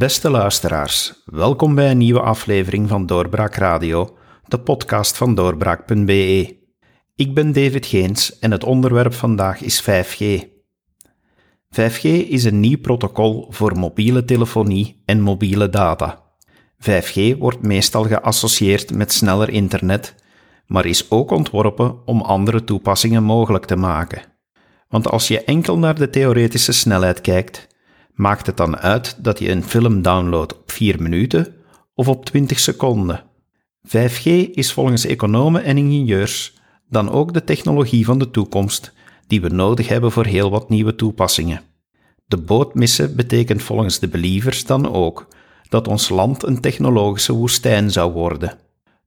Beste luisteraars, welkom bij een nieuwe aflevering van Doorbraak Radio, de podcast van doorbraak.be. Ik ben David Geens en het onderwerp vandaag is 5G. 5G is een nieuw protocol voor mobiele telefonie en mobiele data. 5G wordt meestal geassocieerd met sneller internet, maar is ook ontworpen om andere toepassingen mogelijk te maken. Want als je enkel naar de theoretische snelheid kijkt, maakt het dan uit dat je een film downloadt op 4 minuten of op 20 seconden. 5G is volgens economen en ingenieurs dan ook de technologie van de toekomst die we nodig hebben voor heel wat nieuwe toepassingen. De boot missen betekent volgens de believers dan ook dat ons land een technologische woestijn zou worden.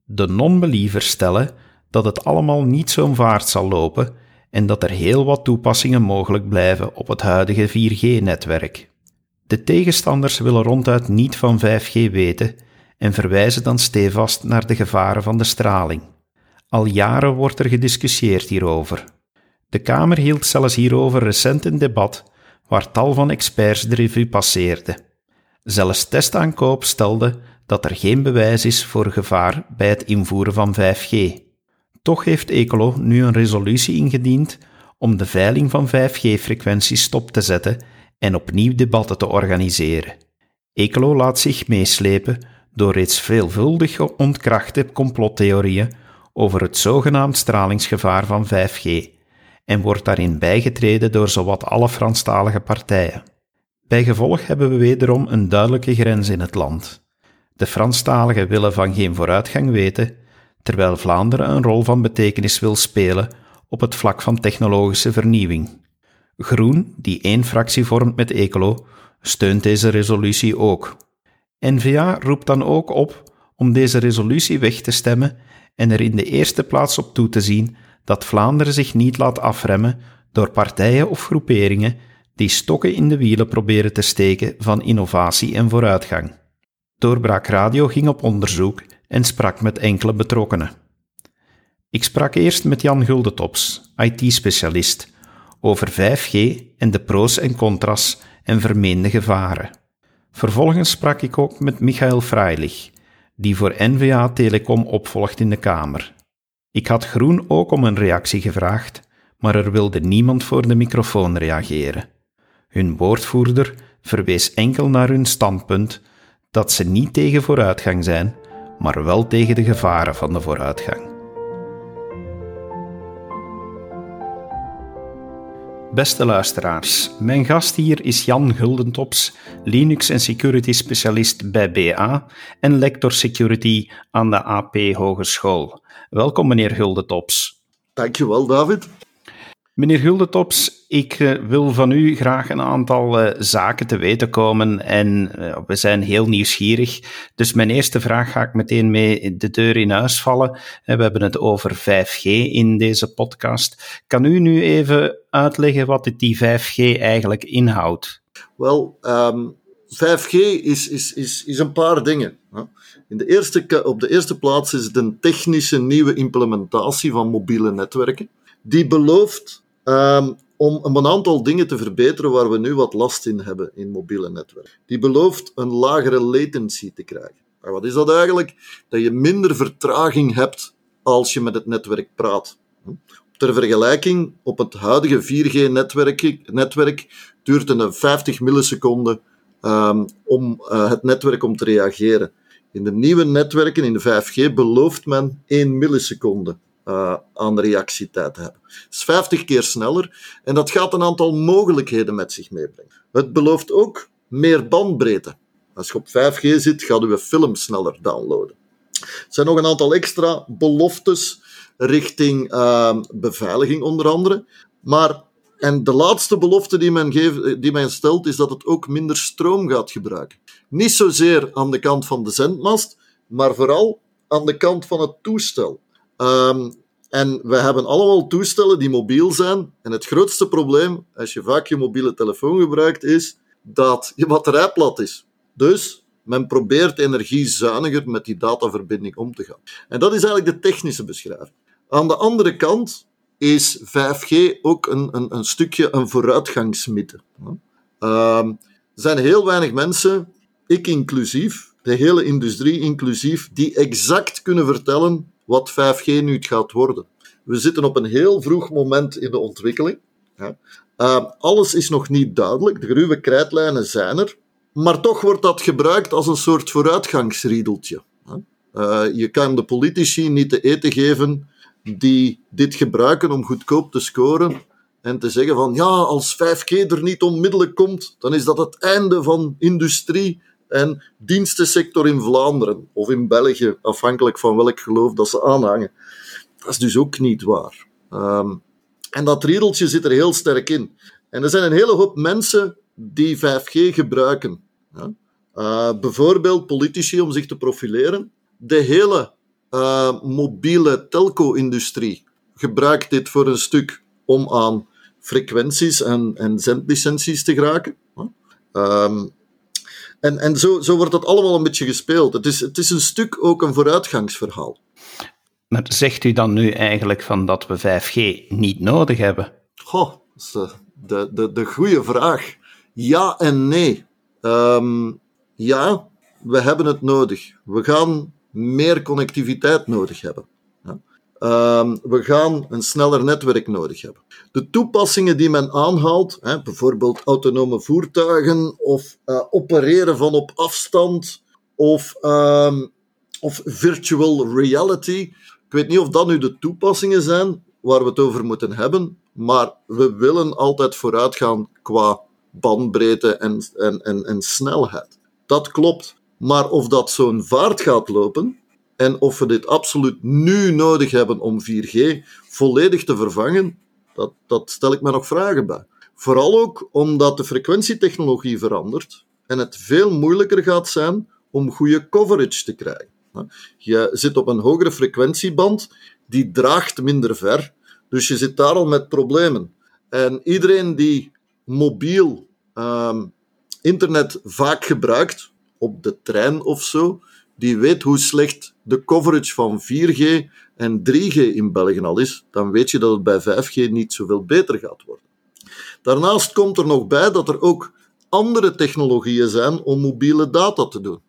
De non-believers stellen dat het allemaal niet zo'n vaart zal lopen en dat er heel wat toepassingen mogelijk blijven op het huidige 4G-netwerk. De tegenstanders willen ronduit niet van 5G weten en verwijzen dan stevast naar de gevaren van de straling. Al jaren wordt er gediscussieerd hierover. De Kamer hield zelfs hierover recent een debat waar tal van experts de revue passeerden. Zelfs testaankoop stelde dat er geen bewijs is voor gevaar bij het invoeren van 5G. Toch heeft Ecolo nu een resolutie ingediend om de veiling van 5G-frequenties stop te zetten en opnieuw debatten te organiseren. Ecolo laat zich meeslepen door reeds veelvuldig ontkrachte complottheorieën over het zogenaamd stralingsgevaar van 5G en wordt daarin bijgetreden door zowat alle Franstalige partijen. Bij gevolg hebben we wederom een duidelijke grens in het land. De Franstaligen willen van geen vooruitgang weten, terwijl Vlaanderen een rol van betekenis wil spelen op het vlak van technologische vernieuwing. Groen, die één fractie vormt met Ecolo, steunt deze resolutie ook. N-VA roept dan ook op om deze resolutie weg te stemmen en er in de eerste plaats op toe te zien dat Vlaanderen zich niet laat afremmen door partijen of groeperingen die stokken in de wielen proberen te steken van innovatie en vooruitgang. Doorbraak Radio ging op onderzoek en sprak met enkele betrokkenen. Ik sprak eerst met Jan Guldetops, IT-specialist, over 5G en de pro's en contra's en vermeende gevaren. Vervolgens sprak ik ook met Michael Freilich, die voor NVA Telecom opvolgt in de Kamer. Ik had Groen ook om een reactie gevraagd, maar er wilde niemand voor de microfoon reageren. Hun woordvoerder verwees enkel naar hun standpunt dat ze niet tegen vooruitgang zijn, maar wel tegen de gevaren van de vooruitgang. Beste luisteraars, mijn gast hier is Jan Guldentops, Linux en security specialist bij BA en lector security aan de AP Hogeschool. Welkom meneer Guldentops. Dankjewel David. Meneer Guldetops, ik eh, wil van u graag een aantal uh, zaken te weten komen en uh, we zijn heel nieuwsgierig. Dus mijn eerste vraag ga ik meteen mee de deur in huis vallen. We hebben het over 5G in deze podcast. Kan u nu even uitleggen wat die 5G eigenlijk inhoudt? Wel, um, ehm, 5G is, is, is, is een paar dingen. In de eerste, op de eerste plaats is het een technische nieuwe implementatie van mobiele netwerken. Die belooft Um, om een aantal dingen te verbeteren waar we nu wat last in hebben in mobiele netwerken. Die belooft een lagere latency te krijgen. Maar wat is dat eigenlijk? Dat je minder vertraging hebt als je met het netwerk praat. Ter vergelijking, op het huidige 4G-netwerk netwerk duurt een 50 milliseconden um, om uh, het netwerk om te reageren. In de nieuwe netwerken, in de 5G, belooft men 1 milliseconde uh, aan reactietijd hebben. Het is 50 keer sneller en dat gaat een aantal mogelijkheden met zich meebrengen. Het belooft ook meer bandbreedte. Als je op 5G zit, gaat je film sneller downloaden. Er zijn nog een aantal extra beloftes richting uh, beveiliging, onder andere. Maar, en de laatste belofte die men, geeft, die men stelt, is dat het ook minder stroom gaat gebruiken. Niet zozeer aan de kant van de zendmast, maar vooral aan de kant van het toestel. Um, en we hebben allemaal toestellen die mobiel zijn. En het grootste probleem, als je vaak je mobiele telefoon gebruikt, is dat je batterij plat is. Dus men probeert energiezuiniger met die dataverbinding om te gaan. En dat is eigenlijk de technische beschrijving. Aan de andere kant is 5G ook een, een, een stukje een vooruitgangsmythe. Um, er zijn heel weinig mensen ik inclusief, de hele industrie inclusief, die exact kunnen vertellen wat 5G nu gaat worden. We zitten op een heel vroeg moment in de ontwikkeling. Uh, alles is nog niet duidelijk, de ruwe krijtlijnen zijn er, maar toch wordt dat gebruikt als een soort vooruitgangsriedeltje. Uh, je kan de politici niet te eten geven die dit gebruiken om goedkoop te scoren en te zeggen van ja, als 5G er niet onmiddellijk komt, dan is dat het einde van industrie en dienstensector in Vlaanderen of in België, afhankelijk van welk geloof dat ze aanhangen. Dat is dus ook niet waar. Um, en dat riedeltje zit er heel sterk in. En er zijn een hele hoop mensen die 5G gebruiken. Ja? Uh, bijvoorbeeld politici om zich te profileren. De hele uh, mobiele telco-industrie gebruikt dit voor een stuk om aan frequenties en, en zendlicenties te geraken. Um, en en zo, zo wordt dat allemaal een beetje gespeeld. Het is, het is een stuk ook een vooruitgangsverhaal. Maar zegt u dan nu eigenlijk van dat we 5G niet nodig hebben? Goh, is de, de, de goede vraag. Ja en nee. Um, ja, we hebben het nodig. We gaan meer connectiviteit nodig hebben. Um, we gaan een sneller netwerk nodig hebben. De toepassingen die men aanhaalt, hè, bijvoorbeeld autonome voertuigen of uh, opereren van op afstand of, um, of virtual reality. Ik weet niet of dat nu de toepassingen zijn waar we het over moeten hebben, maar we willen altijd vooruitgaan qua bandbreedte en, en, en, en snelheid. Dat klopt. Maar of dat zo'n vaart gaat lopen, en of we dit absoluut nu nodig hebben om 4G volledig te vervangen, dat, dat stel ik me nog vragen bij. Vooral ook omdat de frequentietechnologie verandert en het veel moeilijker gaat zijn om goede coverage te krijgen. Je zit op een hogere frequentieband, die draagt minder ver, dus je zit daar al met problemen. En iedereen die mobiel um, internet vaak gebruikt, op de trein of zo, die weet hoe slecht de coverage van 4G en 3G in België al is, dan weet je dat het bij 5G niet zoveel beter gaat worden. Daarnaast komt er nog bij dat er ook andere technologieën zijn om mobiele data te doen.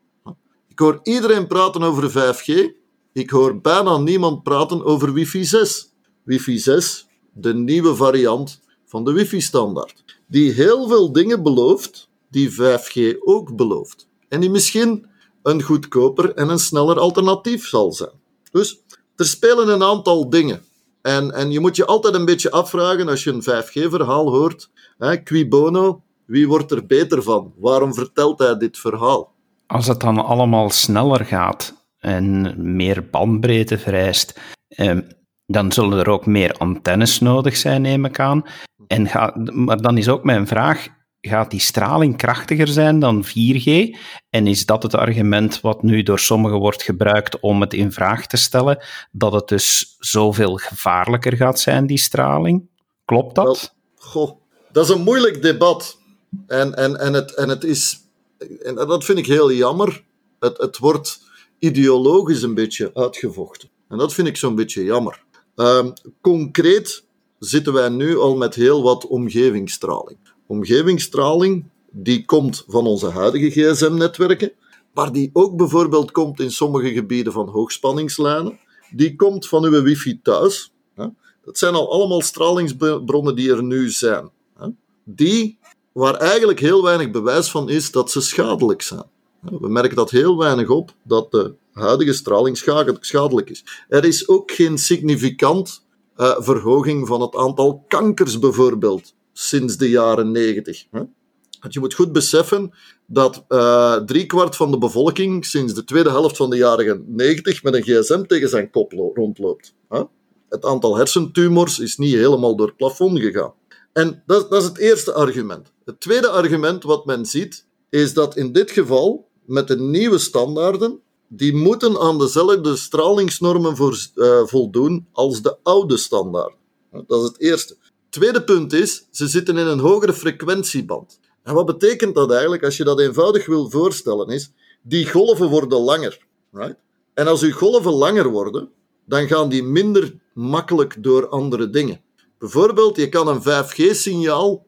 Ik hoor iedereen praten over 5G. Ik hoor bijna niemand praten over Wi-Fi 6. Wi-Fi 6, de nieuwe variant van de Wi-Fi-standaard, die heel veel dingen belooft die 5G ook belooft. En die misschien een goedkoper en een sneller alternatief zal zijn. Dus er spelen een aantal dingen. En, en je moet je altijd een beetje afvragen als je een 5G-verhaal hoort. Hè, qui bono, wie wordt er beter van? Waarom vertelt hij dit verhaal? Als het dan allemaal sneller gaat en meer bandbreedte vereist, eh, dan zullen er ook meer antennes nodig zijn, neem ik aan. En maar dan is ook mijn vraag: gaat die straling krachtiger zijn dan 4G? En is dat het argument wat nu door sommigen wordt gebruikt om het in vraag te stellen, dat het dus zoveel gevaarlijker gaat zijn, die straling? Klopt dat? goh, dat is een moeilijk debat. En, en, en, het, en het is, en dat vind ik heel jammer, het, het wordt ideologisch een beetje uitgevochten. En dat vind ik zo'n beetje jammer. Um, concreet zitten wij nu al met heel wat omgevingsstraling omgevingsstraling die komt van onze huidige gsm-netwerken, maar die ook bijvoorbeeld komt in sommige gebieden van hoogspanningslijnen. Die komt van uw wifi thuis. Dat zijn al allemaal stralingsbronnen die er nu zijn. Die, waar eigenlijk heel weinig bewijs van is dat ze schadelijk zijn. We merken dat heel weinig op, dat de huidige straling schadelijk is. Er is ook geen significant uh, verhoging van het aantal kankers bijvoorbeeld sinds de jaren 90. Want je moet goed beseffen dat uh, driekwart van de bevolking sinds de tweede helft van de jaren 90 met een gsm tegen zijn kop rondloopt. Het aantal hersentumors is niet helemaal door het plafond gegaan. En dat, dat is het eerste argument. Het tweede argument wat men ziet, is dat in dit geval met de nieuwe standaarden, die moeten aan dezelfde stralingsnormen voor, uh, voldoen als de oude standaarden. Dat is het eerste. Tweede punt is, ze zitten in een hogere frequentieband. En wat betekent dat eigenlijk, als je dat eenvoudig wil voorstellen, is, die golven worden langer. Right? En als uw golven langer worden, dan gaan die minder makkelijk door andere dingen. Bijvoorbeeld, je kan een 5G-signaal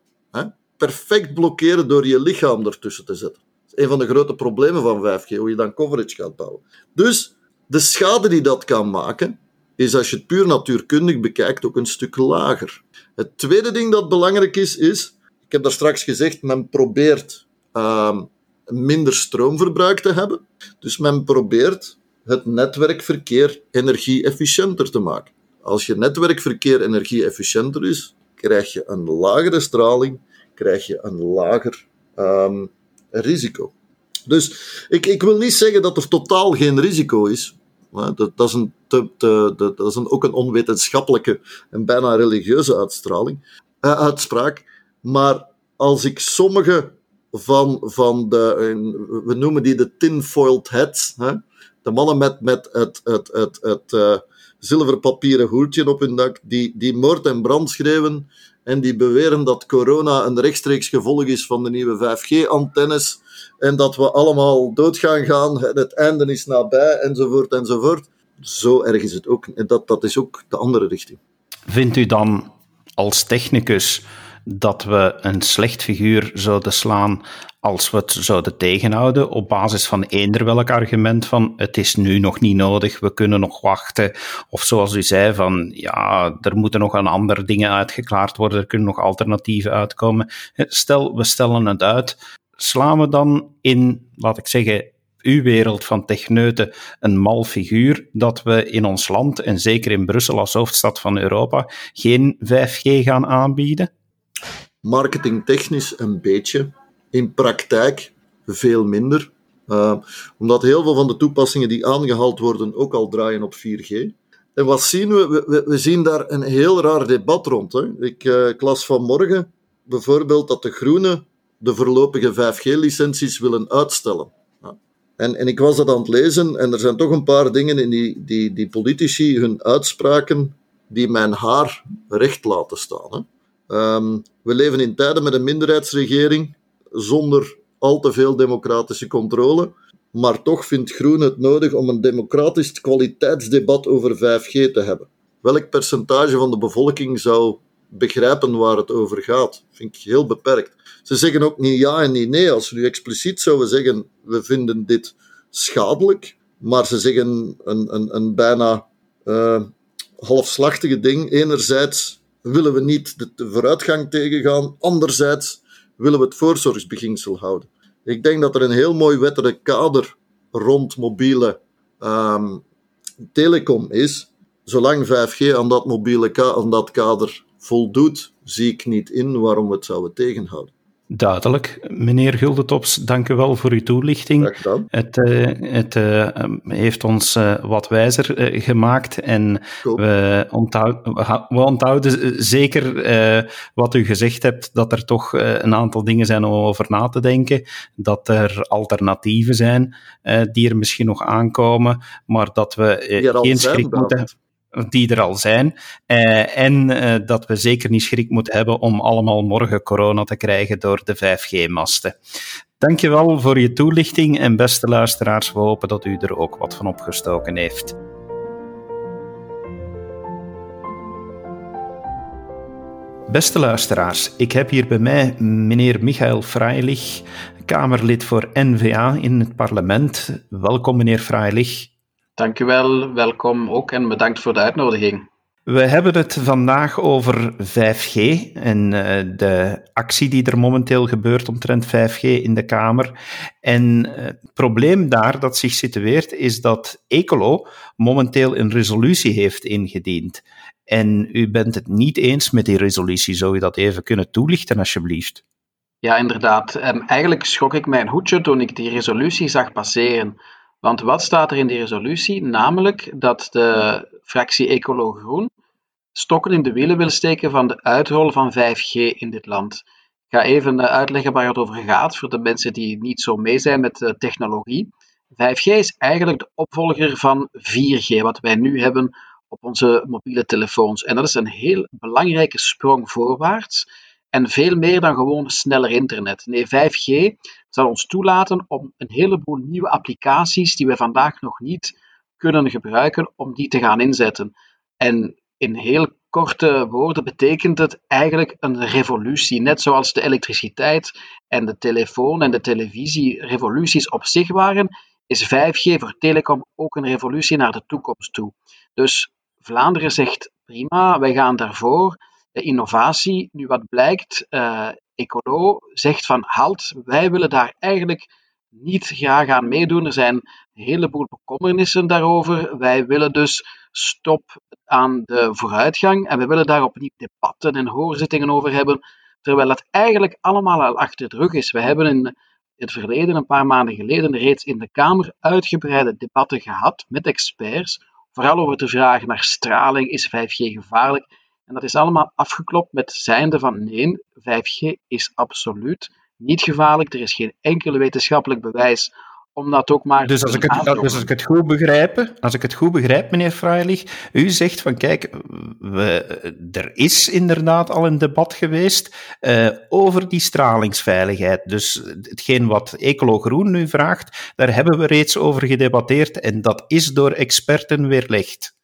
perfect blokkeren door je lichaam ertussen te zetten. is een van de grote problemen van 5G, hoe je dan coverage gaat bouwen. Dus de schade die dat kan maken, is als je het puur natuurkundig bekijkt ook een stuk lager. Het tweede ding dat belangrijk is, is, ik heb daar straks gezegd, men probeert uh, minder stroomverbruik te hebben. Dus men probeert het netwerkverkeer energie-efficiënter te maken. Als je netwerkverkeer energie-efficiënter is, krijg je een lagere straling, krijg je een lager um, risico. Dus ik, ik wil niet zeggen dat er totaal geen risico is. Dat, dat, is, een dat is een, ook een onwetenschappelijke en bijna religieuze uitstraling, uh, uitspraak. Maar als ik sommige van, van de, we noemen die de tinfoiled heads, hè? De mannen met, met het, het, het, het uh, zilverpapieren hoedje op hun dak, die, die moord en brand schreeuwen en die beweren dat corona een rechtstreeks gevolg is van de nieuwe 5G-antennes en dat we allemaal dood gaan gaan, het einde is nabij, enzovoort, enzovoort. Zo erg is het ook. En dat, dat is ook de andere richting. Vindt u dan als technicus dat we een slecht figuur zouden slaan als we het zouden tegenhouden op basis van eender welk argument van het is nu nog niet nodig, we kunnen nog wachten. Of zoals u zei van ja, er moeten nog een andere dingen uitgeklaard worden, er kunnen nog alternatieven uitkomen. Stel, we stellen het uit. Slaan we dan in, laat ik zeggen, uw wereld van techneuten een mal figuur dat we in ons land, en zeker in Brussel als hoofdstad van Europa, geen 5G gaan aanbieden? Marketingtechnisch een beetje. In praktijk veel minder. Uh, omdat heel veel van de toepassingen die aangehaald worden ook al draaien op 4G. En wat zien we? We, we zien daar een heel raar debat rond. Hè. Ik uh, las vanmorgen bijvoorbeeld dat de Groenen de voorlopige 5G-licenties willen uitstellen. Ja. En, en ik was dat aan het lezen en er zijn toch een paar dingen in die, die, die politici hun uitspraken die mijn haar recht laten staan. Hè. Um, we leven in tijden met een minderheidsregering zonder al te veel democratische controle. Maar toch vindt Groen het nodig om een democratisch kwaliteitsdebat over 5G te hebben. Welk percentage van de bevolking zou begrijpen waar het over gaat? Vind ik heel beperkt. Ze zeggen ook niet ja en niet nee. Als we nu expliciet zouden zeggen, we vinden dit schadelijk, maar ze zeggen een, een, een bijna uh, halfslachtige ding. Enerzijds willen we niet de vooruitgang tegengaan. Anderzijds willen we het voorzorgsbeginsel houden. Ik denk dat er een heel mooi wettelijk kader rond mobiele um, telecom is. Zolang 5G aan dat mobiele aan dat kader voldoet, zie ik niet in waarom we het zouden tegenhouden. Duidelijk. Meneer Guldetops, dank u wel voor uw toelichting. Het, uh, het uh, heeft ons uh, wat wijzer gemaakt en we, onthoud, we, onthouden zeker wat u gezegd hebt, dat er toch een aantal dingen zijn om over na te denken, dat er alternatieven zijn die er misschien nog aankomen, maar dat we geen schrik moeten hebben die er al zijn. Uh, en uh, dat we zeker niet schrik moeten hebben om allemaal morgen corona te krijgen door de 5G-masten. Dankjewel voor je toelichting en beste luisteraars, we hopen dat u er ook wat van opgestoken heeft. Beste luisteraars, ik heb hier bij mij meneer Michael Freilich, Kamerlid voor NVA in het parlement. Welkom, meneer Freilich. Dank u wel, welkom ook en bedankt voor de uitnodiging. We hebben het vandaag over 5G en uh, de actie die er momenteel gebeurt omtrent 5G in de Kamer. En uh, het probleem daar dat zich situeert is dat Ecolo momenteel een resolutie heeft ingediend. En u bent het niet eens met die resolutie. Zou u dat even kunnen toelichten, alsjeblieft? Ja, inderdaad. Eigenlijk schrok ik mijn hoedje toen ik die resolutie zag passeren. Want wat staat er in die resolutie? Namelijk dat de fractie Ecolo Groen stokken in de wielen wil steken van de uitrol van 5G in dit land. Ik ga even eh, uitleggen waar het over gaat voor de mensen die niet zo mee zijn met de technologie. 5G is eigenlijk de opvolger van 4G, wat wij nu hebben op onze mobiele telefoons. En dat is een heel belangrijke sprong voorwaarts en veel meer dan gewoon sneller internet. Nee, 5G zal ons toelaten om een heleboel nieuwe applicaties die we vandaag nog niet kunnen gebruiken, om die te gaan inzetten. En in heel korte woorden betekent het eigenlijk een revolutie. Net zoals de elektriciteit en de telefoon en de televisie revoluties op zich waren, is 5G voor telecom ook een revolutie naar de toekomst toe. Dus Vlaanderen zegt prima, wij gaan daarvoor. De innovatie, nu wat blijkt, uh, Ecolo zegt van halt, wij willen daar eigenlijk niet graag aan meedoen. Er zijn een heleboel bekommernissen daarover. Wij willen dus stop aan de vooruitgang en we willen daar opnieuw debatten en hoorzittingen over hebben, terwijl dat eigenlijk allemaal al achter de rug is. We hebben in het verleden, een paar maanden geleden, reeds in de Kamer uitgebreide debatten gehad met experts, vooral over de vraag naar straling, is 5G gevaarlijk? En dat is allemaal afgeklopt met zijnde van nee, 5G is absoluut niet gevaarlijk. Er is geen enkel wetenschappelijk bewijs om dat ook maar dus als, ik het, dus als ik het goed begrijp, als ik het goed begrijp, meneer Freilich, u zegt van kijk, we, er is inderdaad al een debat geweest uh, over die stralingsveiligheid. Dus hetgeen wat Ecolo Groen nu vraagt, daar hebben we reeds over gedebatteerd en dat is door experten weerlegd.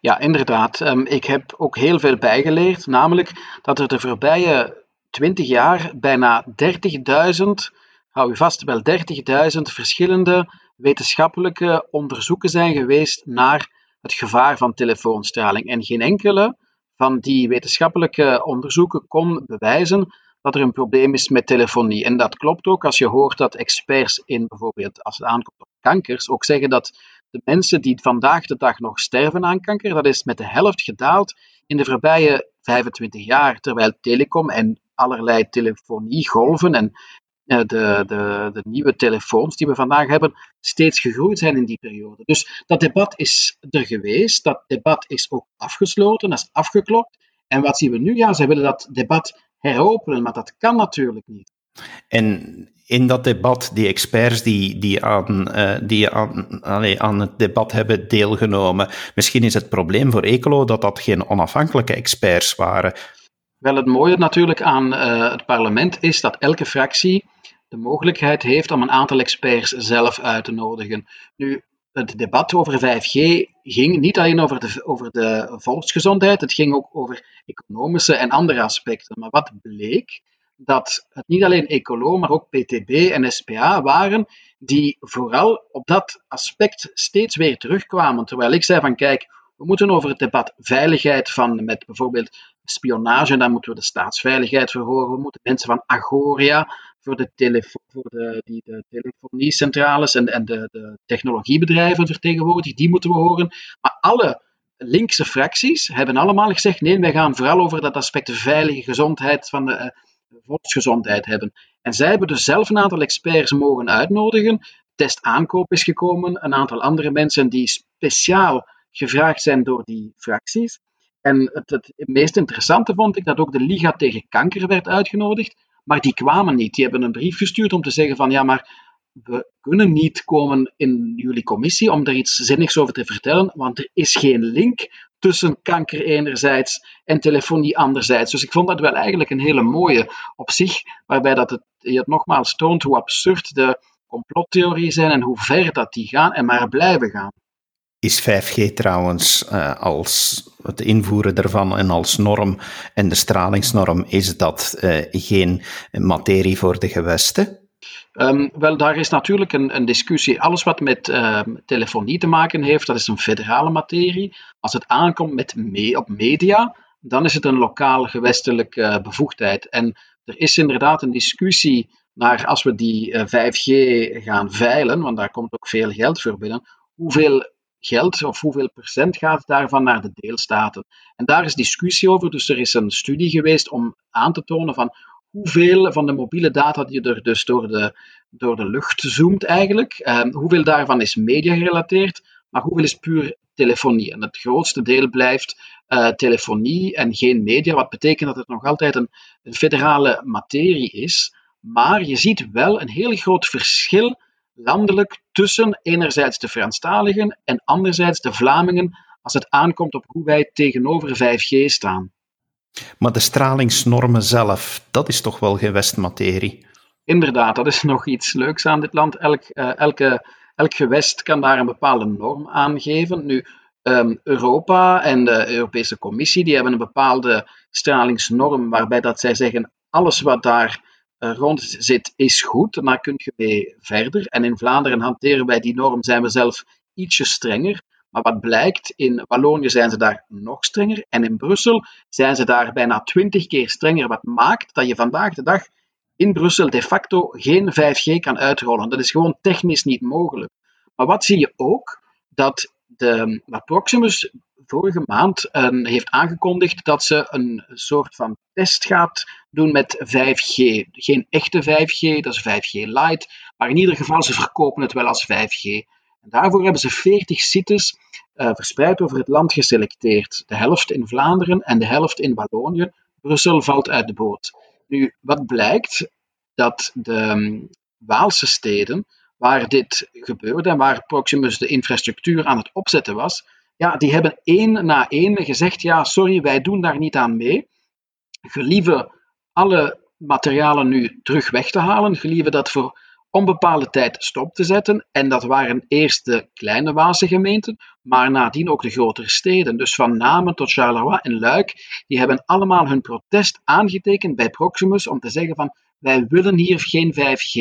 Ja, inderdaad. Um, ik heb ook heel veel bijgeleerd, namelijk dat er de voorbije 20 jaar bijna 30.000 hou u vast, wel 30.000 verschillende wetenschappelijke onderzoeken zijn geweest naar het gevaar van telefoonstraling. En geen enkele van die wetenschappelijke onderzoeken kon bewijzen dat er een probleem is met telefonie. En dat klopt ook als je hoort dat experts in bijvoorbeeld, als het aankomt op kankers, ook zeggen dat de mensen die vandaag de dag nog sterven aan kanker, dat is met de helft gedaald in de voorbije 25 jaar, terwijl telecom en allerlei telefoniegolven en eh, de, de, de nieuwe telefoons die we vandaag hebben steeds gegroeid zijn in die periode. Dus dat debat is er geweest, dat debat is ook afgesloten, dat is afgeklopt. En wat zien we nu? Ja, ze willen dat debat heropenen, maar dat kan natuurlijk niet. En in dat debat, die experts die, die, aan, uh, die aan, aan het debat hebben deelgenomen, misschien is het probleem voor Ecolo dat dat geen onafhankelijke experts waren. Wel, het mooie natuurlijk aan uh, het parlement is dat elke fractie de mogelijkheid heeft om een aantal experts zelf uit te nodigen. Nu, het debat over 5G ging niet alleen over de, over de volksgezondheid, het ging ook over economische en andere aspecten. Maar wat bleek? Dat het niet alleen Ecolo, maar ook PTB en SPA waren die vooral op dat aspect steeds weer terugkwamen. Terwijl ik zei van kijk, we moeten over het debat veiligheid van met bijvoorbeeld spionage, daar moeten we de staatsveiligheid verhoren. We moeten mensen van Agoria voor de, voor de, die, de telefoniecentrales en, en de, de technologiebedrijven vertegenwoordigen, die moeten we horen. Maar alle linkse fracties hebben allemaal gezegd: nee, wij gaan vooral over dat aspect veilige gezondheid van de uh, volksgezondheid hebben. En zij hebben dus zelf een aantal experts mogen uitnodigen. Test aankoop is gekomen, een aantal andere mensen die speciaal gevraagd zijn door die fracties. En het, het, meest interessante vond ik dat ook de Liga tegen Kanker werd uitgenodigd, maar die kwamen niet. Die hebben een brief gestuurd om te zeggen van ja, maar we kunnen niet komen in jullie commissie om daar iets zinnigs over te vertellen, want er is geen link tussen kanker enerzijds en telefonie anderzijds. Dus ik vond dat wel eigenlijk een hele mooie op zich, waarbij dat het, je het nogmaals toont hoe absurd de complottheorieën zijn en hoe ver dat die gaan en maar blijven gaan. Is 5G trouwens uh, als het invoeren daarvan en als norm en de stralingsnorm, is dat uh, geen materie voor de gewesten? Um, wel, daar is natuurlijk een, een discussie. Alles wat met uh, telefonie te maken heeft, dat is een federale materie. Als het aankomt met me op media, dan is het een lokaal gewestelijke uh, bevoegdheid. En er is inderdaad een discussie naar als we die 5G gaan veilen, want daar komt ook veel geld voor binnen, hoeveel geld of hoeveel procent gaat daarvan naar de deelstaten. En daar is discussie over. Dus er is een studie geweest om aan te tonen van hoeveel van de mobiele data die er dus door de, door de lucht zoomt eigenlijk, eh, hoeveel daarvan is media gerelateerd, maar hoeveel is puur telefonie. En het grootste deel blijft uh, telefonie en geen media, wat betekent dat het nog altijd een, een federale materie is. Maar je ziet wel een heel groot verschil landelijk tussen enerzijds de Franstaligen en anderzijds de Vlamingen als het aankomt op hoe wij tegenover 5G staan. Maar de stralingsnormen zelf, dat is toch wel gewestmaterie? Inderdaad, dat is nog iets leuks aan dit land. Elk, uh, elke, elk gewest kan daar een bepaalde norm aangeven. Nu, Um, Europa en de Europese Commissie die hebben een bepaalde stralingsnorm waarbij dat zij zeggen alles wat daar uh, rond zit is goed, daar kun je mee verder. En in Vlaanderen hanteren wij die norm, zijn we zelf ietsje strenger. Maar wat blijkt, in Wallonië zijn ze daar nog strenger en in Brussel zijn ze daar bijna twintig keer strenger. Wat maakt dat je vandaag de dag in Brussel de facto geen 5G kan uitrollen. Dat is gewoon technisch niet mogelijk. Maar wat zie je ook? Dat, de, Proximus vorige maand um, heeft aangekondigd dat ze een soort van test gaat doen met 5G. Geen echte 5G, dat is 5G Lite, maar in ieder geval ze verkopen het wel als 5G. En daarvoor hebben ze 40 sites uh, verspreid over het land geselecteerd. De helft in Vlaanderen en de helft in Wallonië. Brussel valt uit de boot. Nu, wat blijkt? Dat de um, Waalse steden, waar dit gebeurde en waar Proximus de infrastructuur aan het opzetten was, ja, die hebben één na één gezegd, ja, sorry, wij doen daar niet aan mee. Gelieve alle materialen nu terug weg te halen, gelieve dat voor onbepaalde tijd stop te zetten. En dat waren eerst de kleine Waalse gemeenten, maar nadien ook de grotere steden. Dus van Namen tot Charleroi en Luik, die hebben allemaal hun protest aangetekend bij Proximus om te zeggen van wij willen hier geen 5G.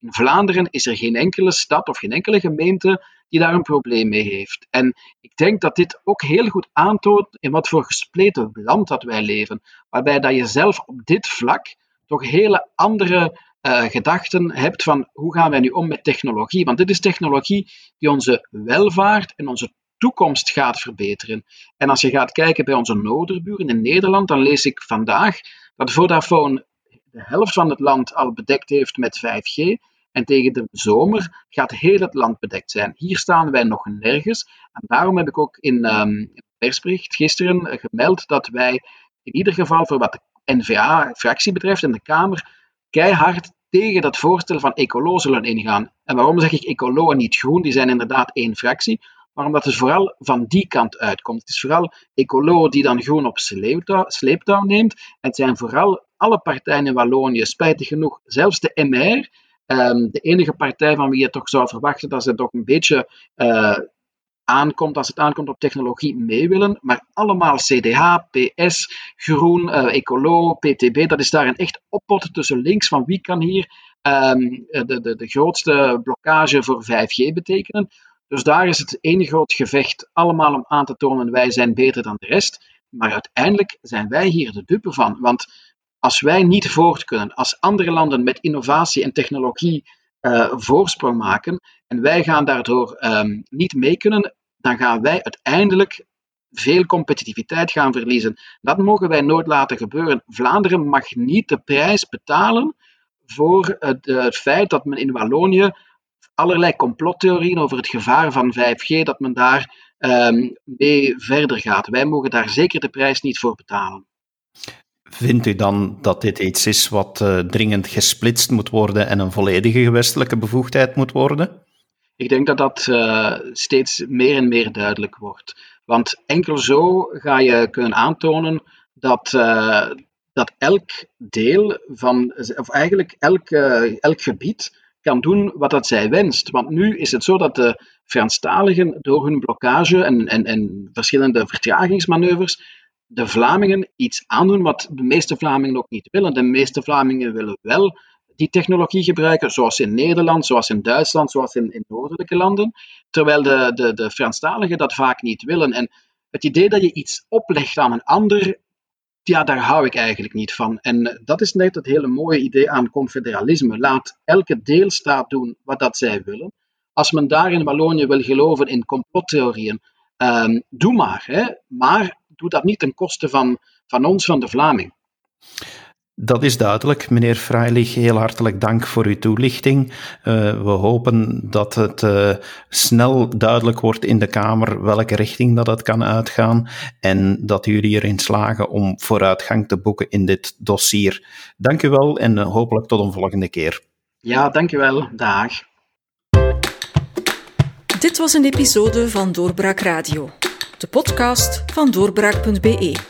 In Vlaanderen is er geen enkele stad of geen enkele gemeente die daar een probleem mee heeft. En ik denk dat dit ook heel goed aantoont in wat voor gespleten land dat wij leven, waarbij dat je zelf op dit vlak toch hele andere uh, gedachten hebt van hoe gaan wij nu om met technologie. Want dit is technologie die onze welvaart en onze toekomst gaat verbeteren. En als je gaat kijken bij onze noorderburen in Nederland, dan lees ik vandaag dat Vodafone de helft van het land al bedekt heeft met 5G. En tegen de zomer gaat heel het land bedekt zijn. Hier staan wij nog nergens. En daarom heb ik ook in um, persbericht gisteren gemeld dat wij in ieder geval voor wat de NVA-fractie betreft in de Kamer keihard tegen dat voorstel van Ecolo zullen ingaan. En waarom zeg ik Ecolo en niet Groen? Die zijn inderdaad één fractie. Maar omdat het vooral van die kant uitkomt. Het is vooral Ecolo die dan Groen op sleeptouw, neemt. En het zijn vooral alle partijen in Wallonië, spijtig genoeg, zelfs de MR, um, de enige partij van wie je toch zou verwachten dat ze toch een beetje uh, aankomt, als het aankomt op technologie, mee willen. Maar allemaal CDH, PS, Groen, uh, Ecolo, PTB, dat is daar een echt oppot tussen links van wie kan hier um, de, de, de grootste blokkage voor 5G betekenen. Dus daar is het ene groot gevecht allemaal om aan te tonen wij zijn beter dan de rest. Maar uiteindelijk zijn wij hier de dupe van. Want als wij niet voort kunnen, als andere landen met innovatie en technologie uh, voorsprong maken en wij gaan daardoor um, niet mee kunnen, dan gaan wij uiteindelijk veel competitiviteit gaan verliezen. Dat mogen wij nooit laten gebeuren. Vlaanderen mag niet de prijs betalen voor het, het feit dat men in Wallonië allerlei complottheorieën over het gevaar van 5G, dat men daar um, mee verder gaat. Wij mogen daar zeker de prijs niet voor betalen. Vindt u dan dat dit iets is wat uh, dringend gesplitst moet worden en een volledige gewestelijke bevoegdheid moet worden? Ik denk dat dat uh, steeds meer en meer duidelijk wordt. Want enkel zo ga je kunnen aantonen dat, uh, dat elk deel van, of eigenlijk elk, elk gebied kan doen wat dat zij wenst. Want nu is het zo dat de Franstaligen door hun blokkage en, en, en verschillende vertragingsmanoeuvres de Vlamingen iets aandoen wat de meeste Vlamingen ook niet willen. De meeste Vlamingen willen wel die technologie gebruiken, zoals in Nederland, zoals in Duitsland, zoals in, in noordelijke landen, terwijl de, de, de Franstaligen dat vaak niet willen. En het idee dat je iets oplegt aan een ander, ja, daar hou ik eigenlijk niet van. En dat is net het hele mooie idee aan confederalisme. Laat elke deelstaat doen wat dat zij willen. Als men daar in Wallonië wil geloven in complottheorieën, um, doe maar. Hè. Maar doe dat niet ten koste van, van ons, van de Vlaming. Dat is duidelijk. Meneer Freilich, heel hartelijk dank voor uw toelichting. Uh, we hopen dat het uh, snel duidelijk wordt in de Kamer welke richting dat het kan uitgaan en dat jullie erin slagen om vooruitgang te boeken in dit dossier. Dank u wel en uh, hopelijk tot een volgende keer. Ja, dank u wel. Dag. Dit was een episode van Doorbraak Radio de podcast van doorbraak.be.